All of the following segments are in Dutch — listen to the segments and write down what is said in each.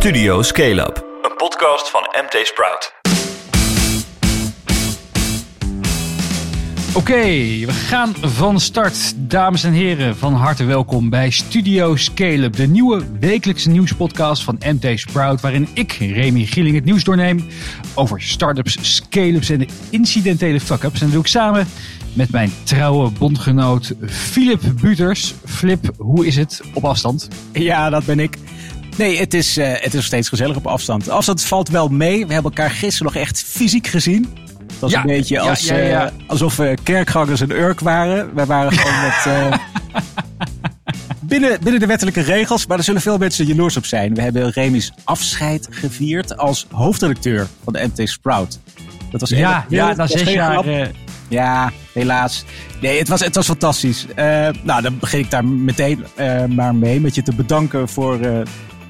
Studio Scale Up, een podcast van MT Sprout. Oké, we gaan van start. Dames en heren, van harte welkom bij Studio Scale Up, de nieuwe wekelijkse nieuwspodcast van MT Sprout, waarin ik, Remy Gieling, het nieuws doorneem over startups, scale-ups en de incidentele fuck-ups. En dat doe ik samen met mijn trouwe bondgenoot Philip Buters. Flip, hoe is het op afstand? Ja, dat ben ik. Nee, het is, uh, het is nog steeds gezellig op afstand. Afstand valt wel mee. We hebben elkaar gisteren nog echt fysiek gezien. Dat was Ja, een beetje ja, als, ja, ja. eh, alsof we kerkgangers een Urk waren. Wij waren gewoon met... eh, binnen, binnen de wettelijke regels, maar er zullen veel mensen jaloers op zijn. We hebben Remy's afscheid gevierd als hoofdredacteur van de MT Sprout. Dat was Ja, echt- ja, dat zes jaar. eh, Ja, helaas. Nee, het was, het was fantastisch. Eh, nou, dan begin ik daar meteen eh, maar mee. Met je te bedanken voor eh,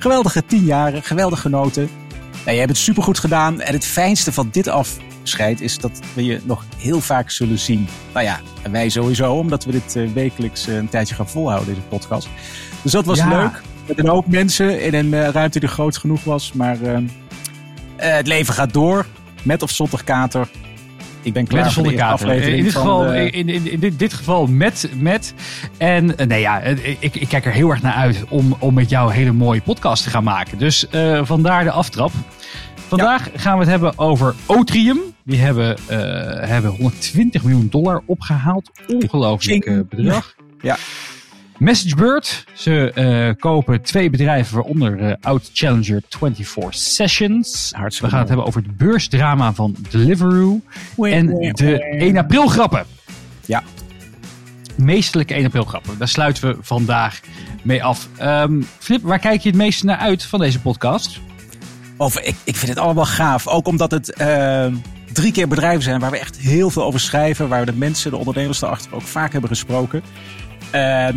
geweldige tien jaren. Geweldig genoten. Nou, je hebt het supergoed gedaan. En het fijnste van dit afscheid is dat we je nog heel vaak zullen zien. Nou ja, en wij sowieso. Omdat we dit eh, wekelijks eh, een tijdje gaan volhouden, deze podcast. Dus dat was Ja. leuk. Met een hoop mensen in een eh, ruimte die groot genoeg was. Maar eh, eh, het leven gaat door. Met of zonder kater. Ik ben klaar Met voor de aflevering In dit, van geval, de- in, in, in dit, dit geval met. met. En eh, nee, ja, eh, ik, ik kijk er heel erg naar uit om, om met jou een hele mooie podcast te gaan maken. Dus eh, vandaar de aftrap. Vandaag gaan we het hebben over Otrium. Die hebben, eh, hebben 120 miljoen dollar opgehaald. Ongelooflijk eh, bedrag. Ja. MessageBird. Ze eh, kopen twee bedrijven, waaronder eh Out Challenger 24 Sessions. Hartstikke We gaan het hebben over het beursdrama van Deliveroo. Wee, En wee, de wee. 1 april grappen. Ja. Meestelijke 1 april grappen. Daar sluiten we vandaag mee af. Ehm, Flip, waar kijk je het meeste naar uit van deze podcast? Of, ik, ik vind het allemaal gaaf. Ook omdat het eh, drie keer bedrijven zijn waar we echt heel veel over schrijven. Waar we de mensen, de ondernemers daarachter ook vaak hebben gesproken. Ehm,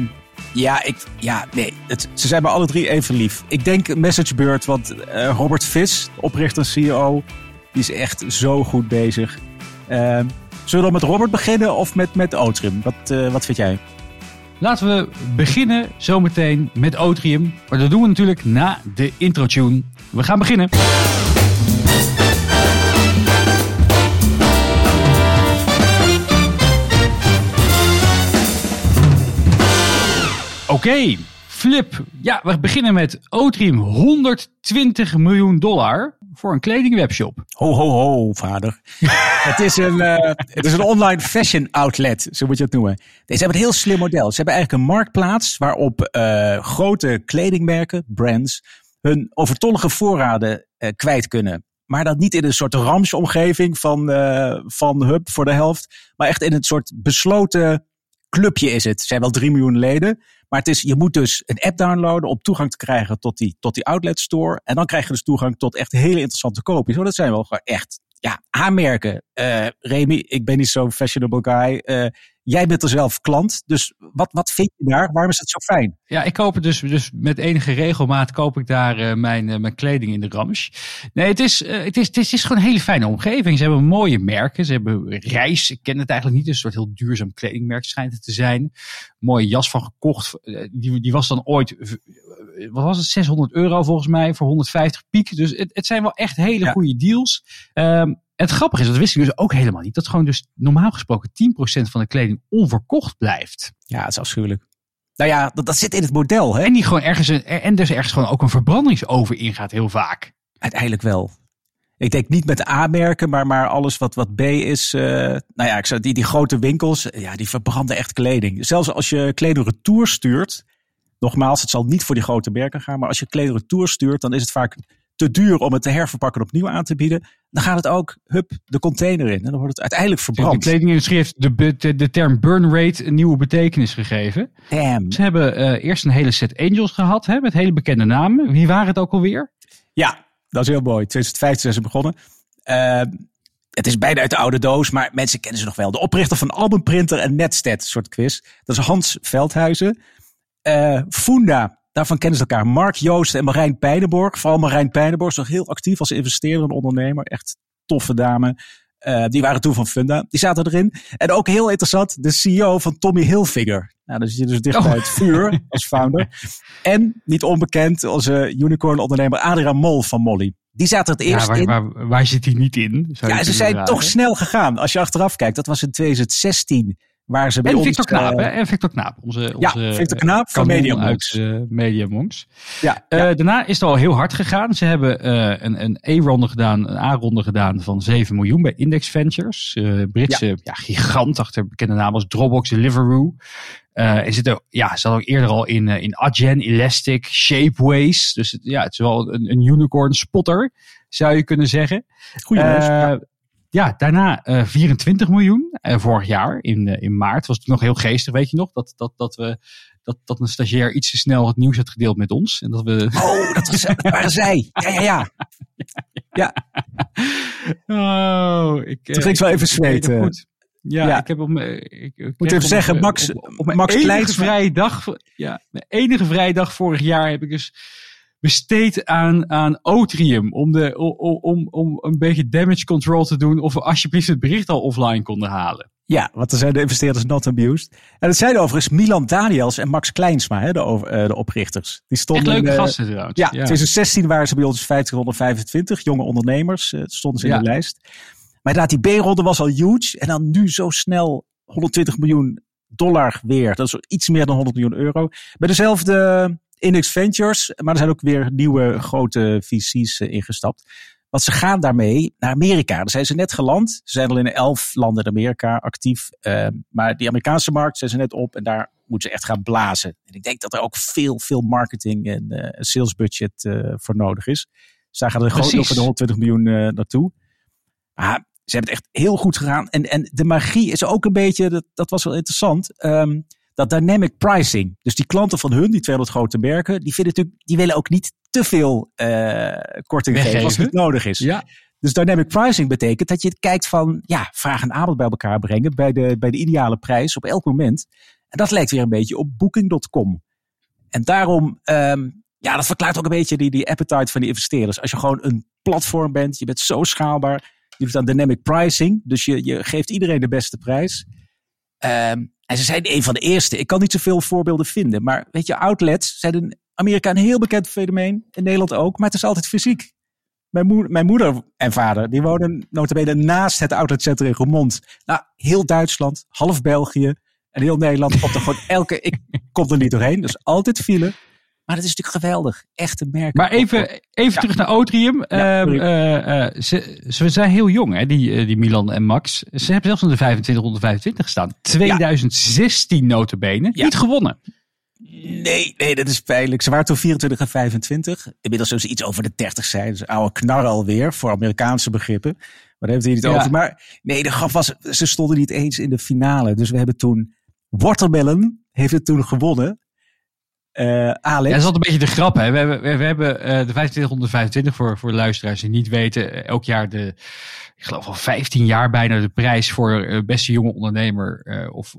ja, ik, ja, nee. Het, ze zijn me alle drie even lief. Ik denk MessageBird, want eh, Robert Vis, oprichter en CEO, die is echt zo goed bezig. Ehm, zullen we dan met Robert beginnen of met, met Otrim? Wat, eh, wat vind jij? Laten we beginnen zometeen met Otrium. Maar dat doen we natuurlijk na de intro-tune. We gaan beginnen. Oké, Flip. Ja, we beginnen met Otrium. 120 miljoen dollar voor een kledingwebshop. Ho, ho, ho, vader. het, is een, eh, het is een online fashion outlet, zo moet je het noemen. Ze hebben een heel slim model. Ze hebben eigenlijk een marktplaats waarop eh, grote kledingmerken, brands, hun overtollige voorraden eh, kwijt kunnen. Maar dat niet in een soort ramsomgeving van, van Hub voor de helft, maar echt in een soort besloten clubje is het. Er zijn wel 3 miljoen leden. Maar het is, je moet dus een app downloaden om toegang te krijgen tot die, tot die outlet store. En dan krijg je dus toegang tot echt hele interessante koopjes. Want dat zijn wel gewoon echt ja, aanmerken. Eh Remy, ik ben niet zo'n fashionable guy. Eh, jij bent er zelf klant. Dus wat, wat vind je daar? Waarom is het zo fijn? Ja, ik koop het dus, dus met enige regelmaat koop ik daar eh, mijn, eh, mijn kleding in de Rams. Nee, het is, eh, het, is, het, is, het is gewoon een hele fijne omgeving. Ze hebben mooie merken. Ze hebben reis. Ik ken het eigenlijk niet. Een soort heel duurzaam kledingmerk schijnt het te zijn. Mooie jas van gekocht. Die, die was dan ooit, wat was het, 600 euro volgens mij voor 150 piek. Dus het, het zijn wel echt hele Ja. goede deals. Ehm, het grappige is, dat wist ik dus ook helemaal niet, dat gewoon dus normaal gesproken 10% van de kleding onverkocht blijft. Ja, het is afschuwelijk. Nou ja, dat, dat zit in het model, hè? En die gewoon ergens een, en dus ergens gewoon ook een verbrandingsoven ingaat heel vaak. Uiteindelijk wel. Ik denk niet met A-merken, maar, maar alles wat, wat B is. eh, nou ja, ik zou, die, die grote winkels, ja, die verbranden echt kleding. Zelfs als je kleding retour stuurt. Nogmaals, het zal niet voor die grote merken gaan. Maar als je kleding retour stuurt, dan is het vaak te duur om het te herverpakken en opnieuw aan te bieden. Dan gaat het ook, hup, de container in. En dan wordt het uiteindelijk De verbrand. kledingindustrie heeft de, de, de term burn rate een nieuwe betekenis gegeven. Damn. Ze hebben eh, eerst een hele set angels gehad, hè, met hele bekende namen. Wie waren het ook alweer? Ja, dat is heel mooi. 2015 zijn ze begonnen. Eh, het is bijna uit de oude doos, maar mensen kennen ze nog wel. De oprichter van Albumprinter en Netstat, soort quiz. Dat is Hans Veldhuizen. Eh, Funda, daarvan kennen ze elkaar. Mark Joost en Marijn Pijnenborg. Vooral Marijn Pijnenborg is nog heel actief als investeerder en ondernemer. Echt toffe dame. Uh, die waren toen van Funda. Die zaten erin. En ook heel interessant, de CEO van Tommy Hilfiger. Nou, dan zit je dus dicht bij het vuur als founder. En niet onbekend, onze unicorn ondernemer Adriaan Mol van Molly. Die zaten het eerst ja, waar, in. Waar, waar, zit hij niet in? Ja, ze zijn toch snel gegaan. Als je achteraf kijkt, dat was in 2016 waar ze bij en ons... Victor Knaap, hè? En Victor Knaap, onze, onze ja, Victor Knaap van Media Monks. Uit, Media Monks. Ja, ja, Daarna is het al heel hard gegaan. Ze hebben een, een E-ronde gedaan, een A-ronde gedaan van 7 miljoen bij Index Ventures. Britse ja. ja. gigant achter bekende namen als Dropbox, Deliveroo. Uh, er zitten, ja, ze hadden ook eerder al in, uh, in Adyen, Elastic, Shapeways. Dus het, ja, het is wel een, een unicorn spotter, zou je kunnen zeggen. Goeie. Uh, ja, daarna 24 miljoen. vorig jaar in, in maart was het nog heel geestig, weet je nog? Dat, dat, dat, we, dat, dat een stagiair iets te snel het nieuws had gedeeld met ons. En dat we... Oh, dat, was, dat waren zij. Ja, ja, ja. ja. Oh, ik, Toen ging ik wel even zweten. Goed. Ja, ja, ik heb mijn. Ik, ik moet even zeggen, Max, op, op, op mijn Max enige vrije dag. Ja, mijn enige vrije dag vorig jaar heb ik dus besteed aan, aan Otrium. Om, de, om, om, om een beetje damage control te doen. Of we alsjeblieft het bericht al offline konden halen. Ja, want er zijn de investeerders not amused. En het zijn overigens Milan Daniels en Max Kleinsma, hè, de, over, uh, de oprichters. Die stonden Echt leuke in, uh, gasten trouwens. Ja, in 2016 waren ze bij ons 1525 jonge ondernemers. Uh, stonden ze in Ja. de lijst. Maar inderdaad, die B-ronde was al huge. En dan nu zo snel 120 miljoen dollar weer. Dat is iets meer dan 100 miljoen euro. Bij dezelfde Index Ventures. Maar er zijn ook weer nieuwe grote VC's eh, ingestapt. Want ze gaan daarmee naar Amerika. Daar zijn ze net geland. Ze zijn al in elf landen in Amerika actief. Uh, maar die Amerikaanse markt zijn ze net op. En daar moeten ze echt gaan blazen. En ik denk dat er ook veel, veel marketing en uh, sales budget uh, voor nodig is. Dus daar gaat er gewoon over de 120 miljoen naartoe. Maar ze hebben het echt heel goed gedaan. En, en de magie is ook een beetje, dat, dat was wel interessant. Um, dat dynamic pricing. Dus die klanten van hun, die 200 grote merken, die, vinden natuurlijk, die willen ook niet te veel uh, korting geven als het niet nodig is. Ja. Dus dynamic pricing betekent dat je kijkt van ja, vraag en aanbod bij elkaar brengen bij de, bij de ideale prijs op elk moment. En dat lijkt weer een beetje op booking.com. En daarom, um, ja, dat verklaart ook een beetje die, die appetite van die investeerders. Als je gewoon een platform bent, je bent zo schaalbaar, je doet aan dynamic pricing, dus je, je geeft iedereen de beste prijs. Um, en ze zijn een van de eerste. Ik kan niet zoveel voorbeelden vinden. Maar weet je, outlets zijn in Amerika een heel bekend fenomeen. In Nederland ook. Maar het is altijd fysiek. Mijn, moeder, mijn moeder en vader, die wonen notabene naast het outletcentrum in Roermond. Nou, heel Duitsland, half België en heel Nederland komt er gewoon elke... Ik kom er niet doorheen, dus altijd file. Maar het is natuurlijk geweldig. Echte merken. Maar even, even ja. terug naar Otrium. Ja, uh, uh, uh, ze, ze zijn heel jong, hè, die, die Milan en Max. Ze hebben zelfs onder de 2525 gestaan. 2016 ja. notabene. Ja. Niet gewonnen. Nee, nee, dat is pijnlijk. Ze waren toen 24 en 25. Inmiddels zullen ze iets over de 30 zijn. Dus oude knar alweer, voor Amerikaanse begrippen. Maar daar hebben we het hier niet over. Maar nee, de grap was, ze stonden niet eens in de finale. Dus we hebben toen, Watermelon heeft het toen gewonnen. Uh, Alex. Ja, dat is altijd een beetje de grap. Hè. We hebben, we, hebben uh, de 2525 voor, voor luisteraars die niet weten. Elk jaar de, ik geloof al 15 jaar bijna de prijs voor beste jonge ondernemer. of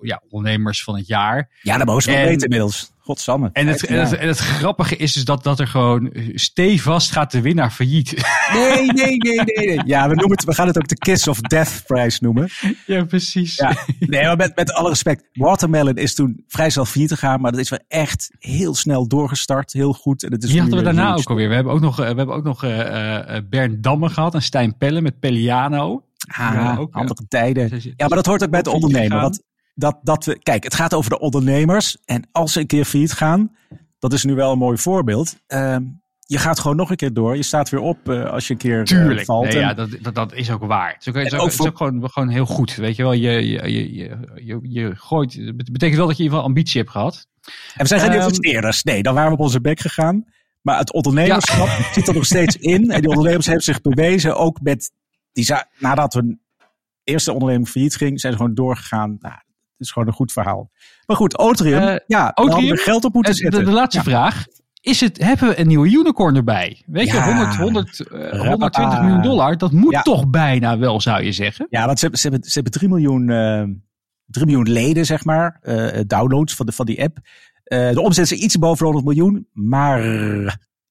ja, ondernemers van het jaar. Ja, dat mogen ze wel weten inmiddels. Godsamme. En het, en, het, en het grappige is dus dat, dat er gewoon stevast gaat de winnaar failliet. Nee, nee, nee, nee, nee. Ja, we, noemen het, we gaan het ook de Kiss of Death prijs noemen. Ja, precies. Ja. Nee, maar met, met alle respect. Watermelon is toen vrij snel failliet gegaan, maar dat is wel echt heel snel doorgestart. Heel goed. En het is Die hadden we daarna ook alweer. We hebben ook nog, we hebben ook nog uh, uh, Bernd Damme gehad en Stijn Pelle met Pelliano. Ah, ja, ook, andere tijden. Ja, maar dat hoort ook bij het ondernemen. Want dat, dat we, kijk, het gaat over de ondernemers. En als ze een keer failliet gaan, dat is nu wel een mooi voorbeeld. Uh, je gaat gewoon nog een keer door. Je staat weer op uh, als je een keer Tuurlijk. Uh, valt. Nee, ja, dat, dat, dat, is ook waar. Het is ook, is ook, ook, het is ook gewoon, gewoon heel goed. Weet je wel, je, je, je, je, je gooit. Het betekent wel dat je in ieder geval ambitie hebt gehad. En we zijn geen um, investeerders. Nee, dan waren we op onze bek gegaan. Maar het ondernemerschap ja. zit er nog steeds in. En die ondernemers hebben zich bewezen. Ook met die nadat hun eerste onderneming failliet ging, zijn ze gewoon doorgegaan. Nou, is gewoon een goed verhaal. Maar goed, Otrium. Uh, ja, Otrium, we geld op moeten uh, zetten. De, de laatste ja. vraag. Is het, hebben we een nieuwe unicorn erbij? Weet je, 100, 100, uh, 120 miljoen dollar. Dat moet ja. toch bijna wel, zou je zeggen? Ja, want ze hebben, ze hebben, ze hebben 3 miljoen, uh, 3 miljoen leden, zeg maar. Downloads van, de, van die app. De omzet is iets boven 100 miljoen. Maar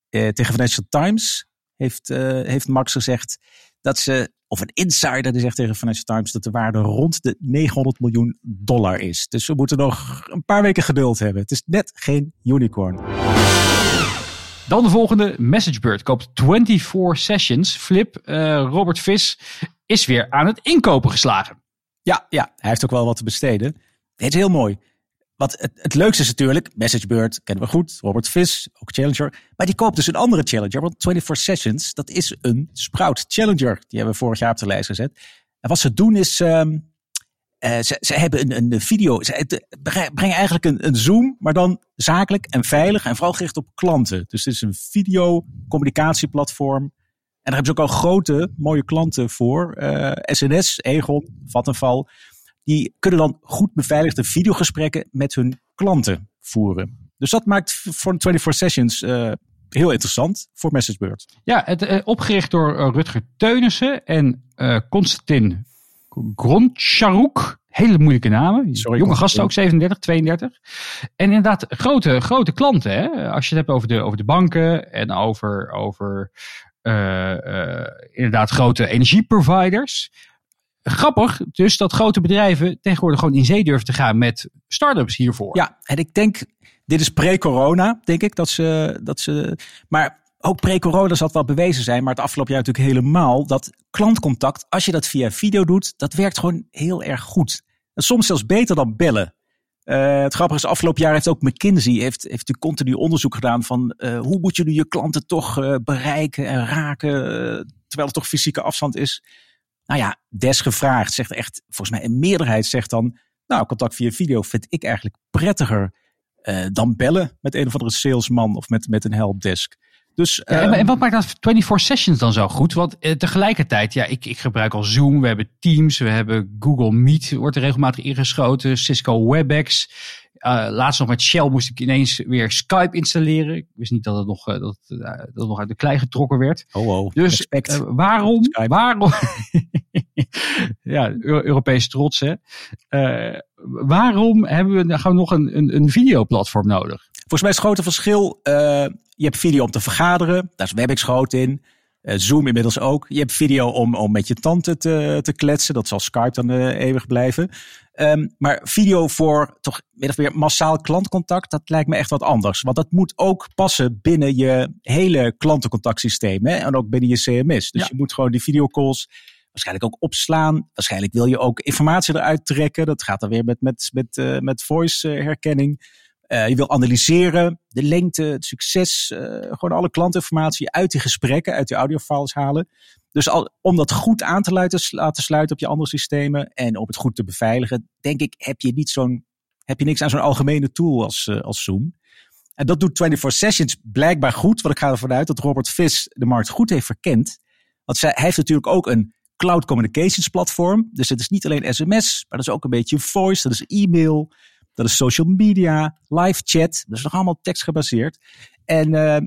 tegen Financial Times heeft, heeft Max gezegd dat ze, of een insider die zegt tegen Financial Times dat de waarde rond de 900 miljoen dollar is. Dus we moeten nog een paar weken geduld hebben. Het is net geen unicorn. Dan de volgende. MessageBird koopt 24 sessions. Flip, uh, Robert Vis is weer aan het inkopen geslagen. Ja, ja, hij heeft ook wel wat te besteden. Het is heel mooi. Wat het, het, leukste is natuurlijk, MessageBird kennen we goed, Robert Vis, ook Challenger. Maar die koopt dus een andere Challenger, want 24 Sessions, dat is een Sprout Challenger. Die hebben we vorig jaar op de lijst gezet. En wat ze doen is, um, uh, ze, ze, hebben een, een video, ze brengen eigenlijk een, een Zoom, maar dan zakelijk en veilig en vooral gericht op klanten. Dus het is een video communicatieplatform. En daar hebben ze ook al grote, mooie klanten voor. Uh, SNS, Egon, Vattenfall die kunnen dan goed beveiligde videogesprekken met hun klanten voeren. Dus dat maakt voor 24 Sessions uh, heel interessant voor MessageBird. Ja, het, uh, opgericht door uh, Rutger Teunissen en Konstantin Grondcharuk. Hele moeilijke namen. Sorry, Jonge gasten ook, 37, 32. En inderdaad, grote, grote klanten. Hè? Als je het hebt over de, over de banken en over, over inderdaad grote energieproviders grappig dus dat grote bedrijven tegenwoordig gewoon in zee durven te gaan met start-ups hiervoor. Ja, en ik denk, dit is pre-corona, denk ik, dat ze, dat ze, maar ook pre-corona zal het wel bewezen zijn, maar het afgelopen jaar natuurlijk helemaal, dat klantcontact, als je dat via video doet, dat werkt gewoon heel erg goed. En soms zelfs beter dan bellen. Uh, het grappige is, afgelopen jaar heeft ook McKinsey heeft, heeft u continu onderzoek gedaan van uh, hoe moet je nu je klanten toch uh, bereiken en raken, terwijl het toch fysieke afstand is. Nou ja, desgevraagd zegt echt, volgens mij een meerderheid zegt dan, nou, contact via video vind ik eigenlijk prettiger uh, dan bellen met een of andere salesman of met, met een helpdesk. Dus, ja, en, ehm, wat maakt dat 24 sessions dan zo goed? Want uh, tegelijkertijd, ja, ik, ik gebruik al Zoom, we hebben Teams, we hebben Google Meet, wordt er regelmatig ingeschoten, Cisco WebEx. Uh, laatst nog met Shell moest ik ineens weer Skype installeren. Ik wist niet dat het nog, uh, dat, uh, dat het nog uit de klei getrokken werd. Oh, oh dus waarom, Skype. waarom, ja, Europese trots hè. waarom hebben we, gaan we nog een, een, een videoplatform nodig? Volgens mij is het grote verschil, je hebt video om te vergaderen, daar is WebEx groot in. Zoom inmiddels ook. Je hebt video om, om met je tante te, te kletsen. Dat zal Skype dan eeuwig blijven. Um, maar video voor toch min of meer massaal klantcontact, dat lijkt me echt wat anders. Want dat moet ook passen binnen je hele klantencontactsysteem. Hè? En ook binnen je CMS. Dus ja. je moet gewoon die videocalls waarschijnlijk ook opslaan. Waarschijnlijk wil je ook informatie eruit trekken. Dat gaat dan weer met, met, met, uh, met voice herkenning. Uh, je wil analyseren, de lengte, het succes, uh, gewoon alle klantinformatie uit die gesprekken, uit die audiofiles halen. Dus al, om dat goed aan te laten, laten sluiten op je andere systemen en om het goed te beveiligen, denk ik, heb je, niet zo'n, heb je niks aan zo'n algemene tool als, uh, als Zoom. En dat doet 24 Sessions blijkbaar goed, want ik ga ervan uit dat Robert Vis de markt goed heeft verkend. Want zij, hij heeft natuurlijk ook een cloud communications platform. Dus het is niet alleen sms, maar dat is ook een beetje voice, dat is e-mail, dat is social media, live chat. Dat is nog allemaal tekstgebaseerd. En uh,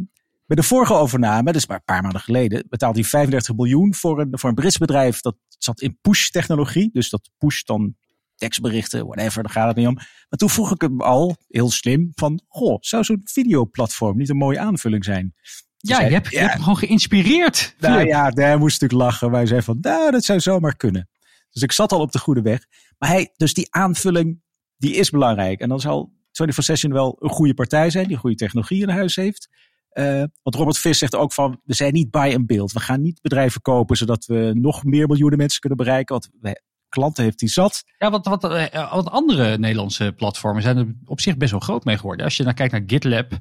bij de vorige overname, dus maar een paar maanden geleden, betaalde hij 35 miljoen voor een, voor een Brits bedrijf dat zat in push-technologie. Dus dat push dan tekstberichten, whatever, daar gaat het niet om. Maar toen vroeg ik hem al, heel slim, van, goh, zou zo'n videoplatform niet een mooie aanvulling zijn? Ja, je, hebt, ja, je hebt hem gewoon geïnspireerd. Nou ja, hij moest natuurlijk lachen. Wij zeiden van, nou, dat zou zomaar kunnen. Dus ik zat al op de goede weg. Maar hij, dus die aanvulling, die is belangrijk. En dan zal 24 Session wel een goede partij zijn, die goede technologie in huis heeft. Uh, want Robert Vis zegt ook van, we zijn niet buy and build. We gaan niet bedrijven kopen zodat we nog meer miljoenen mensen kunnen bereiken. Want klanten heeft hij zat. Ja, wat, wat, eh, wat andere Nederlandse platformen zijn er op zich best wel groot mee geworden. Als je naar kijkt naar GitLab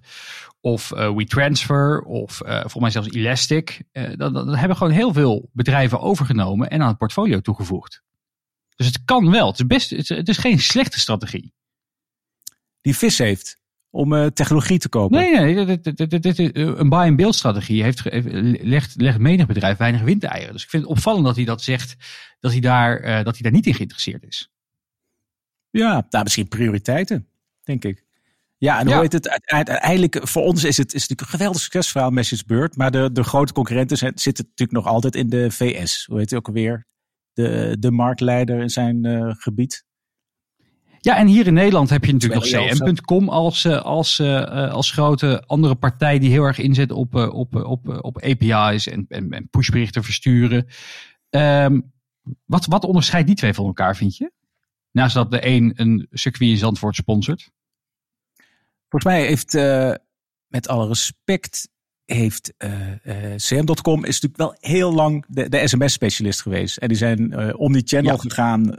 of uh, WeTransfer of uh, volgens mij zelfs Elastic. Uh, dan, dan hebben gewoon heel veel bedrijven overgenomen en aan het portfolio toegevoegd. Dus het kan wel. Het is, best, het is, het is geen slechte strategie. Die vis heeft om uh, technologie te kopen. Nee, nee, dit, dit, dit, een buy-and-build strategie heeft, legt, legt menig bedrijf weinig windeieren. Dus ik vind het opvallend dat hij dat zegt, dat hij daar, uh, dat hij daar niet in geïnteresseerd is. Ja, nou, misschien prioriteiten, denk ik. Ja, en hoe heet het? Uiteindelijk, voor ons is het, is het een geweldig succesverhaal, Message Bird. Maar de, de grote concurrenten zitten natuurlijk nog altijd in de VS. Hoe heet het ook alweer? De, de marktleider in zijn uh, gebied. Ja, en hier in Nederland heb je natuurlijk nog cm.com als, eh, als, eh, eh, als grote andere partij die heel erg inzet op, eh, op, op, op API's en, en, en pushberichten versturen. Ehm, wat, wat onderscheidt die twee van elkaar, vind je? Naast dat de een een circuit in Zandvoort sponsort. Volgens mij heeft, eh, met alle respect, heeft eh, eh, CM.com is natuurlijk wel heel lang de, de sms-specialist geweest. En die zijn eh omni-channel Ja. gegaan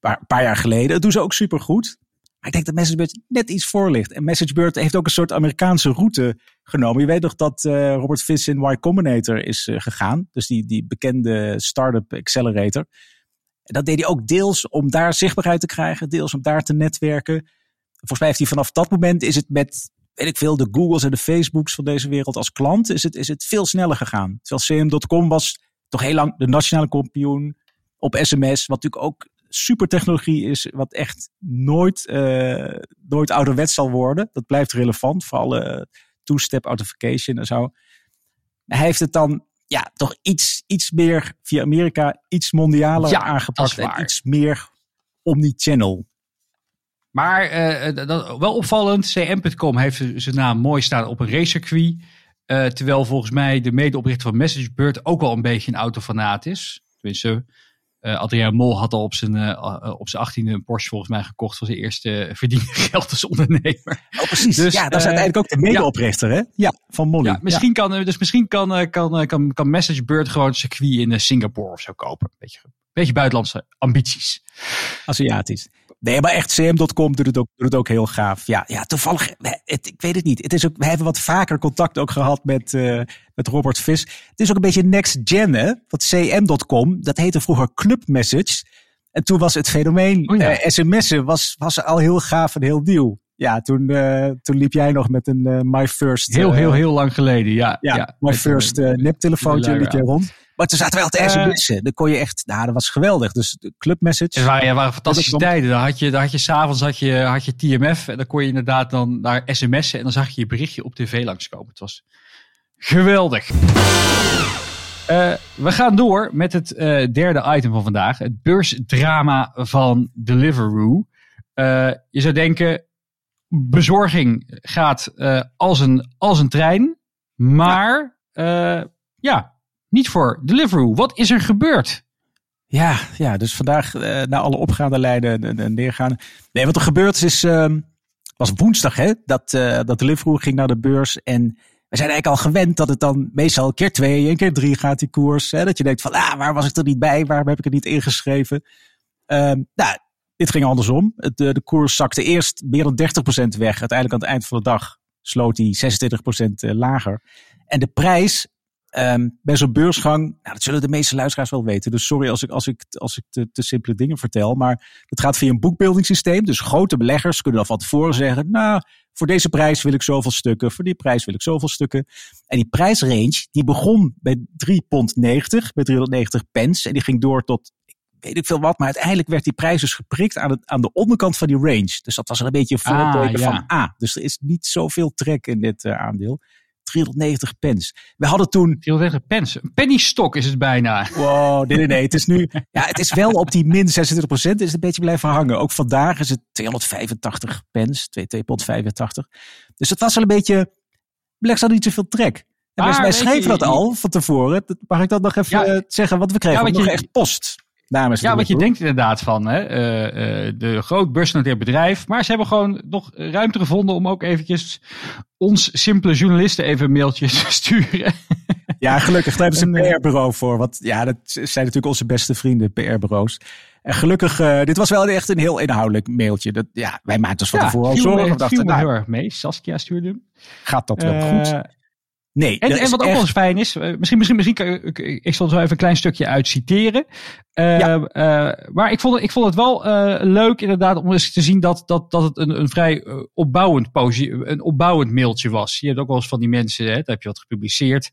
paar, paar jaar geleden. Dat doen ze ook supergoed. Maar ik denk dat MessageBird net iets voor ligt. En MessageBird heeft ook een soort Amerikaanse route genomen. Je weet nog dat eh, Robert Viss in Y Combinator is eh, gegaan. Dus die, die bekende startup accelerator. En dat deed hij ook deels om daar zichtbaarheid te krijgen. Deels om daar te netwerken. Volgens mij heeft hij vanaf dat moment is het met, weet ik veel, de Googles en de Facebooks van deze wereld als klant, is het, is het veel sneller gegaan. Terwijl CM.com was toch heel lang de nationale kampioen op sms, wat natuurlijk ook super technologie is, wat echt nooit, eh, nooit ouderwets zal worden. Dat blijft relevant voor alle two-step authentication en zo. Hij heeft het dan ja, toch iets, iets meer via Amerika, iets mondialer Ja, aangepast en iets meer omni-channel. Maar eh, dat, dat- wel opvallend, cm.com heeft zijn naam mooi staan op een racecircuit. Eh, terwijl volgens mij de medeoprichter van MessageBird ook wel een beetje een autofanaat is. Tenminste, eh Adriaan Mol had al op zijn, eh, op zijn 18e een Porsche volgens mij gekocht voor zijn eerste verdiende geld als ondernemer. Oh, precies. Dus, ja, dat is eh, uiteindelijk ook de medeoprichter, hè? Ja, van Molly. Ja, misschien kan, dus misschien kan, kan, kan, kan MessageBird gewoon een circuit in Singapore of zo kopen. Beetje, beetje buitenlandse ambities. Aziatisch. Nee, maar echt, CM.com doet het ook, doet het ook heel gaaf. Ja, ja toevallig, het, ik weet het niet. Het is ook, we hebben wat vaker contact ook gehad met, eh, met Robert Vis. Het is ook een beetje next gen, hè? Want CM.com, dat heette vroeger Club Message. En toen was het fenomeen, Oh ja. eh, sms'en was, was al heel gaaf en heel nieuw. Ja, toen, eh, toen liep jij nog met een eh, My First... Heel, eh, heel, heel lang geleden. Ja, Ja, my first neptelefoontje liep je rond. Maar toen zaten wij al te Eh, sms'en. Dan kon je echt, nou, dat was geweldig. Dus de club message. Het waren, ja, waren fantastische Dat tijden. Dan had je, dan had je s'avonds had je, had je TMF. En dan kon je inderdaad dan naar sms'en. En dan zag je je berichtje op tv langskomen. Het was geweldig. We gaan door met het derde item van vandaag. Het beursdrama van Deliveroo. Je zou denken, bezorging gaat eh, als, een, als een trein. Maar ja. ja, niet voor Deliveroo. Wat is er gebeurd? Ja, ja, dus vandaag eh na alle opgaande lijnen en, en neergaande. Nee, wat er gebeurd is, is ehm, was woensdag hè, dat, eh dat Deliveroo ging naar de beurs. En we zijn eigenlijk al gewend dat het dan meestal keer twee en keer drie gaat die koers. Hè, dat je denkt van, ah, waar was ik er niet bij? Waarom heb ik het niet ingeschreven? Ehm, nou, dit ging andersom. Het, eh, de koers zakte eerst meer dan 30% weg. Uiteindelijk aan het eind van de dag sloot hij 26% eh, lager. En de prijs Ehm, bij zo'n beursgang, nou, dat zullen de meeste luisteraars wel weten. Dus sorry als ik, als ik, als ik te, te simpele dingen vertel. Maar het gaat via een boekbeeldingssysteem. Dus grote beleggers kunnen dan van tevoren zeggen. Nou, voor deze prijs wil ik zoveel stukken. Voor die prijs wil ik zoveel stukken. En die prijsrange die begon bij 3,90 pond, bij 390 pence. En die ging door tot weet ik veel wat. Maar uiteindelijk werd die prijs dus geprikt aan, het, aan de onderkant van die range. Dus dat was er een beetje een Ah, voorteken ja. van ah. Dus er is niet zoveel trek in dit eh, aandeel. 390 pence. We hadden toen 430 pence. Een penny stock is het bijna. Wow, nee, nee, nee. Het is nu, ja, het is wel op die min 26%. Het is een beetje blijven hangen. Ook vandaag is het 285 pence, 2 pond 85. Dus het was wel een beetje, Blex had niet zoveel trek. En Maar wij, schreven je- dat al van tevoren. Dat- Mag ik dat nog even Ja. eh, zeggen? Want we kregen Ja, nog je- echt post. Namens Ja, wat je denkt inderdaad van hè, eh, eh, de groot beursgenoteerd bedrijf. Maar ze hebben gewoon nog ruimte gevonden om ook eventjes ons simpele journalisten even een mailtje te sturen. Ja, gelukkig. Daar hebben ze een En, eh, PR-bureau voor. Want ja, dat zijn natuurlijk onze beste vrienden, PR-bureaus. En gelukkig, dit was wel echt een heel inhoudelijk mailtje. Dat, ja, wij maakten ons van tevoren al zorgen. dachten, me nou, heel erg mee. Saskia stuurde hem. gaat dat wel goed? Nee, En, en wat ook echt- wel eens fijn is, eh, misschien, misschien, misschien kan ik, ik, zal zo even een klein stukje uit citeren. Eh, Ja. eh, maar ik vond, het, ik vond het wel leuk inderdaad om eens te zien dat, dat, dat het een, een vrij opbouwend, een opbouwend mailtje was. Je hebt ook wel eens van die mensen, hè, daar heb je wat gepubliceerd.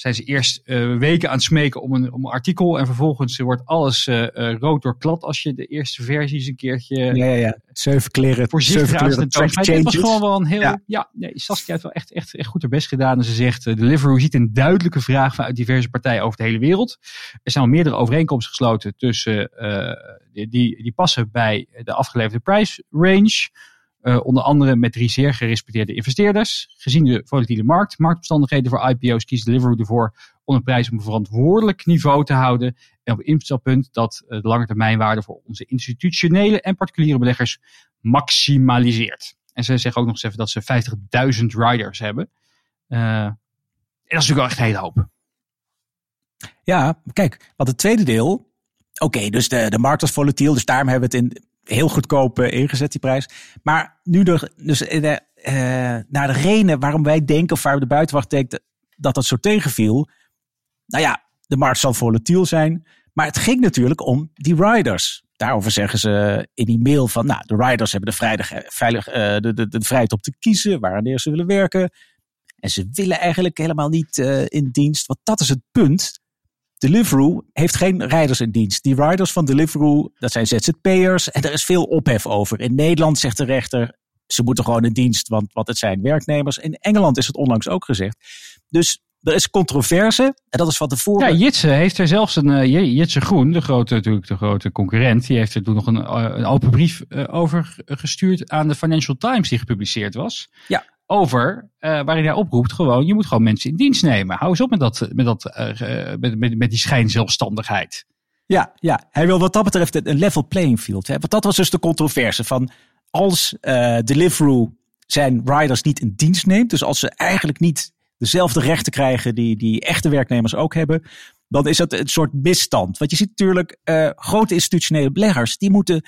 Zijn ze eerst uh, weken aan het smeken om een, om een artikel. En vervolgens wordt alles uh, uh, rood doorklad als je de eerste versie een keertje... Ja, ja, ja. Zeven kleren, voorzichtig zeven kleren. Dit was gewoon wel een heel... Ja, ja nee, Saskia heeft wel echt, echt, echt goed haar best gedaan. En ze zegt, uh, Deliveroo ziet een duidelijke vraag vanuit diverse partijen over de hele wereld. Er zijn al meerdere overeenkomsten gesloten tussen... die, die, die passen bij de afgeleverde price range... Uh, onder andere met drie zeer gerespecteerde investeerders. Gezien de volatiele markt, marktomstandigheden voor IPO's kiest Deliveroo ervoor om een prijs op een verantwoordelijk niveau te houden. En op instelpunt dat uh, de lange termijnwaarde voor onze institutionele en particuliere beleggers maximaliseert. En ze zeggen ook nog eens even dat ze 50.000 riders hebben. Uh, en dat is natuurlijk wel echt een hele hoop. Ja, kijk, wat het tweede deel. Oké, dus de, de markt was volatiel, dus daarom hebben we het in heel goedkoop ingezet, die prijs. Maar nu dus de, uh, naar de reden waarom wij denken, of waar de buitenwacht denkt, dat dat zo tegenviel. Nou ja, de markt zal volatiel zijn. Maar het ging natuurlijk om die riders. Daarover zeggen ze in die mail van, nou, de riders hebben de, vrijdag, veilig, de, de, de vrijheid om te kiezen wanneer ze willen werken. En ze willen eigenlijk helemaal niet in dienst. Want dat is het punt. Deliveroo heeft geen rijders in dienst. Die riders van Deliveroo, dat zijn ZZP'ers en er is veel ophef over. In Nederland zegt de rechter, ze moeten gewoon in dienst, want wat het zijn werknemers. In Engeland is het onlangs ook gezegd. Dus er is controverse en dat is van tevoren. Ja, Jitse heeft er zelfs een, uh, Jitse Groen, de grote, natuurlijk de grote concurrent, die heeft er toen nog een, uh, een open brief uh, over gestuurd aan de Financial Times die gepubliceerd was. Ja over uh, waarin hij oproept gewoon, je moet gewoon mensen in dienst nemen. Hou eens op met, dat, met, dat, uh, met, met, met die schijnzelfstandigheid. Ja, ja, hij wil wat dat betreft een level playing field. Hè? Want dat was dus de controverse van als uh, Deliveroo zijn riders niet in dienst neemt, dus als ze eigenlijk niet dezelfde rechten krijgen die, die echte werknemers ook hebben, dan is dat een soort misstand. Want je ziet natuurlijk grote institutionele beleggers, die moeten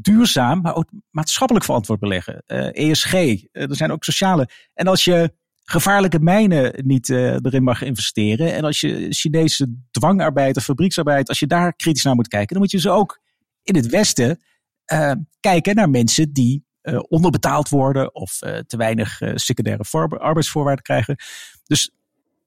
duurzaam, maar ook maatschappelijk verantwoord beleggen. ESG, uh, er zijn ook sociale. En als je gevaarlijke mijnen niet uh, erin mag investeren. En als je Chinese dwangarbeid of fabrieksarbeid, als je daar kritisch naar moet kijken, dan moet je ze ook in het Westen kijken naar mensen die onderbetaald worden of te weinig secundaire arbeidsvoorwaarden krijgen. Dus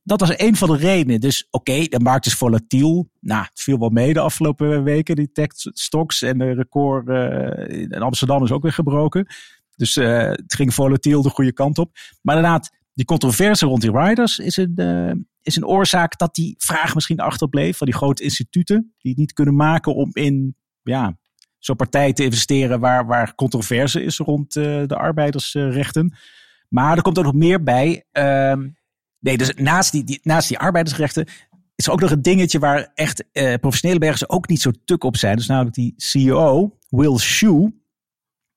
dat was een van de redenen. Dus oké, de markt is volatiel. Nou, het viel wel mee de afgelopen weken, die tech stocks. En de record uh, in Amsterdam is ook weer gebroken. Dus uh, het ging volatiel de goede kant op. Maar inderdaad, die controverse rond die riders is een, uh, is een oorzaak dat die vraag misschien achterbleef van die grote instituten. Die het niet kunnen maken om in ja, zo'n partij te investeren waar, waar controverse is rond de arbeidersrechten. Maar er komt ook nog meer bij. Ehm, Nee, dus naast die, naast die arbeidersrechten is er ook nog een dingetje waar echt eh, professionele bergers ook niet zo tuk op zijn. Dus namelijk die CEO, Will Shue.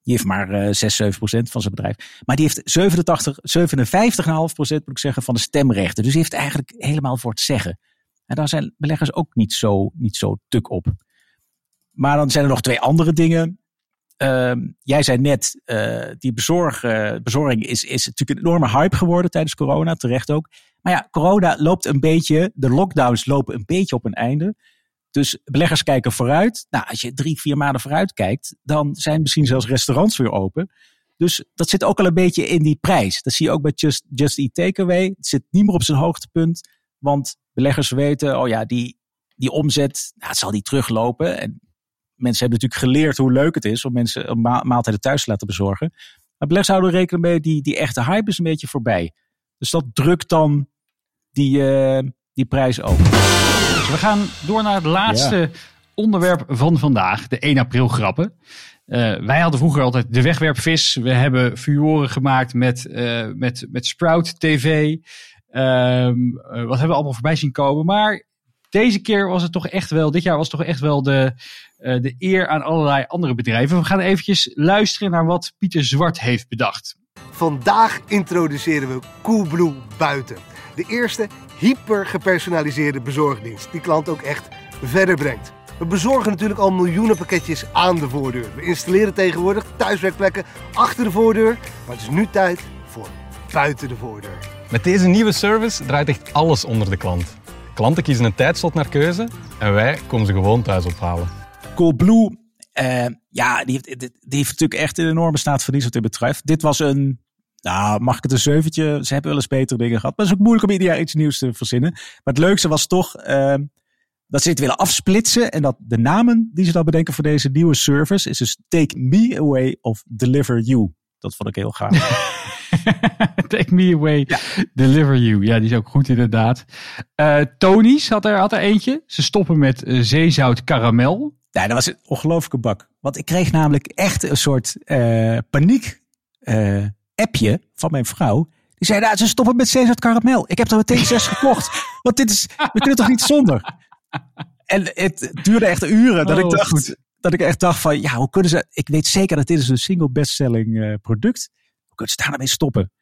Die heeft maar uh, 6, 7 procent van zijn bedrijf. Maar die heeft 87, 57,5 procent moet ik zeggen van de stemrechten. Dus die heeft eigenlijk helemaal voor het zeggen. En daar zijn beleggers ook niet zo, niet zo tuk op. Maar dan zijn er nog twee andere dingen. Uh, jij zei net, uh, die bezorg, uh, bezorging is, is natuurlijk een enorme hype geworden tijdens corona, terecht ook. Maar ja, corona loopt een beetje, de lockdowns lopen een beetje op een einde. Dus beleggers kijken vooruit. Nou, als je drie, vier maanden vooruit kijkt, dan zijn misschien zelfs restaurants weer open. Dus dat zit ook al een beetje in die prijs. Dat zie je ook bij Just, Just Eat Takeaway. Het zit niet meer op zijn hoogtepunt, want beleggers weten, oh ja, die, die omzet, nou, zal niet teruglopen. En mensen hebben natuurlijk geleerd hoe leuk het is om mensen een ma maaltijden thuis te laten bezorgen. Maar houden rekening mee, die, die echte hype is een beetje voorbij. Dus dat drukt dan die, uh, die prijs ook. Dus we gaan door naar het laatste ja. onderwerp van vandaag, de 1 april grappen. Uh, wij hadden vroeger altijd de wegwerpvis. We hebben furoren gemaakt met, uh, met, met Sprout TV. Um, wat hebben we allemaal voorbij zien komen. Maar deze keer was het toch echt wel, dit jaar was het toch echt wel de, uh, de eer aan allerlei andere bedrijven. We gaan eventjes luisteren naar wat Pieter Zwart heeft bedacht. Vandaag introduceren we Coolblue Buiten. De eerste hyper gepersonaliseerde bezorgdienst die klant ook echt verder brengt. We bezorgen natuurlijk al miljoenen pakketjes aan de voordeur. We installeren tegenwoordig thuiswerkplekken achter de voordeur. Maar het is nu tijd voor buiten de voordeur. Met deze nieuwe service draait echt alles onder de klant. Klanten kiezen een tijdslot naar keuze en wij komen ze gewoon thuis ophalen. Coolblue, uh, ja, die heeft, die heeft natuurlijk echt een enorme staat dienst wat dit betreft. Dit was een, Nou, mag ik het een zeventje? Ze hebben wel eens betere dingen gehad. Maar het is ook moeilijk om ieder jaar iets nieuws te verzinnen. Maar het leukste was toch ehm, dat ze het willen afsplitsen. En dat de namen die ze dan bedenken voor deze nieuwe service is dus Take Me Away of Deliver You. Dat vond ik heel gaaf. Take me away, deliver you. Ja, die is ook goed inderdaad. Eh Tony's had er, had er eentje. Ze stoppen met eh, zeezout karamel. Ja, dat was een ongelooflijke bak. Want ik kreeg namelijk echt een soort eh, paniek appje van mijn vrouw. Die zei, nou, ze stoppen met zeezout karamel. Ik heb er meteen zes gekocht. Want dit is, we kunnen toch niet zonder? En het duurde echt uren dat Oh, ik dacht... goed. Dat ik echt dacht van, ja, hoe kunnen ze... Ik weet zeker dat dit is een single bestselling eh product. Hoe kunnen ze daar nou mee stoppen?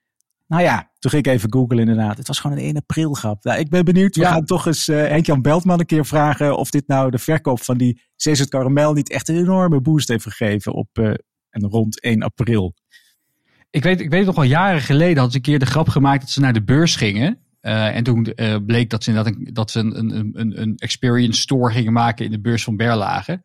Nou ja, toen ging ik even googlen inderdaad. Het was gewoon een 1 april grap. Nou, ik ben benieuwd. We Ja. gaan toch eens eh Henk-Jan Beltman een keer vragen... of dit nou de verkoop van die zeezout karamel... niet echt een enorme boost heeft gegeven op eh, en rond 1 april. Ik weet, ik weet nog wel jaren geleden hadden ze een keer de grap gemaakt dat ze naar de beurs gingen. En toen bleek dat ze, inderdaad een, dat ze een, een, een, een experience store gingen maken in de beurs van Berlage.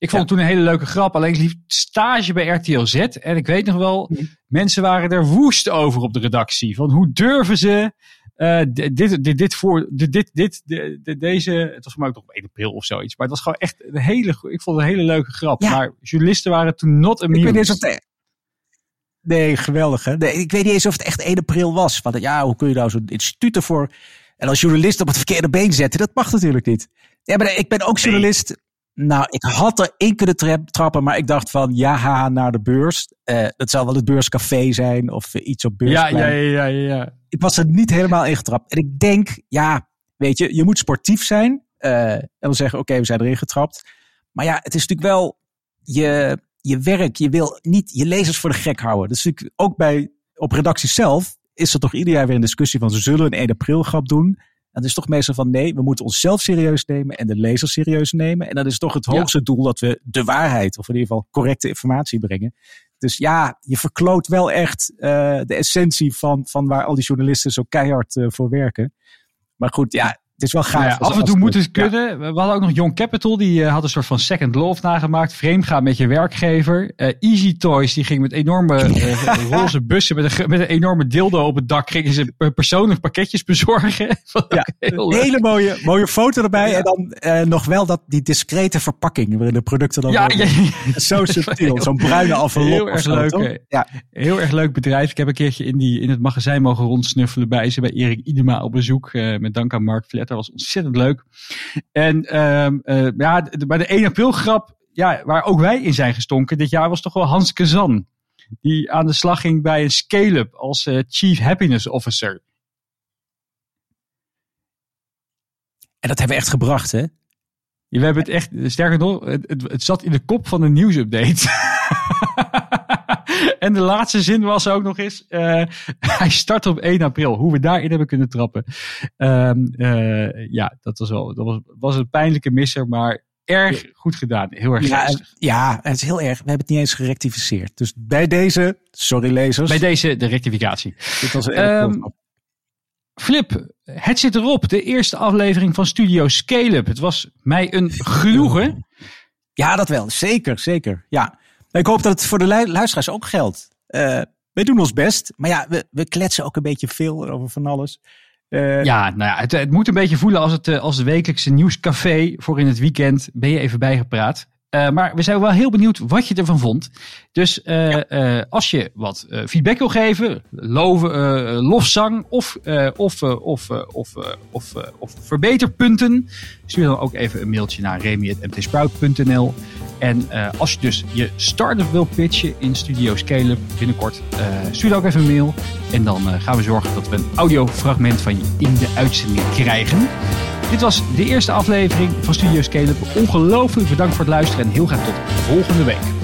Ik vond het toen een hele leuke grap. Alleen ik liep stage bij RTL Z. En ik weet nog wel, mensen waren er woest over op de redactie. Van hoe durven ze eh, dit, dit, dit, voor, dit, dit, dit, de- de- deze, het was voor mij ook nog op 1 april of zoiets. Maar het was gewoon echt een hele, ik vond het een hele leuke grap. Ja. Maar journalisten waren toen not Ik weet niet amused. of het... e- Nee, geweldig hè. Nee, ik weet niet eens of het echt 1 april was. Want ja, hoe kun je nou zo'n instituut ervoor... En als journalist op het verkeerde been zetten, dat mag natuurlijk niet. Ja, maar ik ben ook journalist. Nou, ik had er in kunnen tra- trappen, maar ik dacht van, ja, haha, naar de beurs. Eh dat zal wel het beurscafé zijn of eh, iets op Ja, beursplein. ja, ja, ja, ja. Ik was er niet helemaal in getrapt. En ik denk, ja, weet je, je moet sportief zijn. eh, en dan zeggen, oké, we zijn erin getrapt. Maar ja, het is natuurlijk wel je, je werk. Je wil niet je lezers voor de gek houden. Dus ook bij, op redactie zelf is er toch ieder jaar weer een discussie van, ze zullen een 1 april grap doen. Het is toch meestal van, nee, we moeten onszelf serieus nemen en de lezers serieus nemen. En dat is toch het Ja. hoogste doel dat we de waarheid, of in ieder geval correcte informatie brengen. Dus ja, je verkloot wel echt eh, de essentie van, van waar al die journalisten zo keihard eh, voor werken. Maar goed, ja, het is wel gaaf. Nou ja, af en toe moet het ja. kunnen. We hadden ook nog Young Capital, die eh, had een soort van second love nagemaakt. Vreemd gaan met je werkgever. Eh, Easy Toys, die ging met enorme eh, roze bussen met een, met een enorme dildo op het dak. Gingen ze per- persoonlijk pakketjes bezorgen. Ja, Een hele mooie, mooie foto erbij. En dan nog wel dat, die discrete verpakking waarin de producten dan Ja. Zo subtiel, zo'n bruine envelop Heel erg leuk, toch? Ja. Heel erg leuk bedrijf. Ik heb een keertje in, die, in het magazijn mogen rondsnuffelen bij ze. Bij Erik Idema op bezoek. met dank aan Mark Vletter. was ontzettend leuk. En ehm, eh, ja, de- bij de 1 april grap. Ja, waar ook wij in zijn gestonken. Dit jaar was toch wel Hans Kazan. Die aan de slag ging bij een scale-up als eh, Chief Happiness Officer. En dat hebben we echt gebracht, hè? Ja, We hebben het echt, sterker nog, het, het, het zat in de kop van de nieuwsupdate. en de laatste zin was ook nog eens, eh, hij start op 1 april. Hoe we daarin hebben kunnen trappen. Ehm, eh, ja, dat was wel, dat was, was een pijnlijke misser, maar erg goed gedaan. Heel erg Ja, en- ja, het is heel erg. We hebben het niet eens gerectificeerd. Dus bij deze, sorry lezers. Bij deze de rectificatie. dit was een erg Flip, het zit erop. De eerste aflevering van Studio Scale-up. Het was mij een genoegen. Ja, dat wel. Zeker, zeker. Ja. Ik hoop dat het voor de lu- luisteraars ook geldt. Eh wij doen ons best. Maar ja, we, we kletsen ook een beetje veel over van alles. Eh, Ja, nou ja, het, het moet een beetje voelen als het, eh, als het wekelijkse nieuwscafé voor in het weekend. Ben je even bijgepraat. Eh, maar we zijn wel heel benieuwd wat je ervan vond. Dus eh, eh, als je wat feedback wil geven, loven, lofzang of, of, of, of, of, of verbeterpunten, stuur dan ook even een mailtje naar remy.mtsprout.nl. En als je dus je start-up wil pitchen in Studio Scale-up binnenkort, stuur dan ook even een mail. En dan gaan we zorgen dat we een audiofragment van je in de uitzending krijgen. Dit was de eerste aflevering van Studio Scale-up. Ongelooflijk bedankt voor het luisteren en heel graag tot volgende week.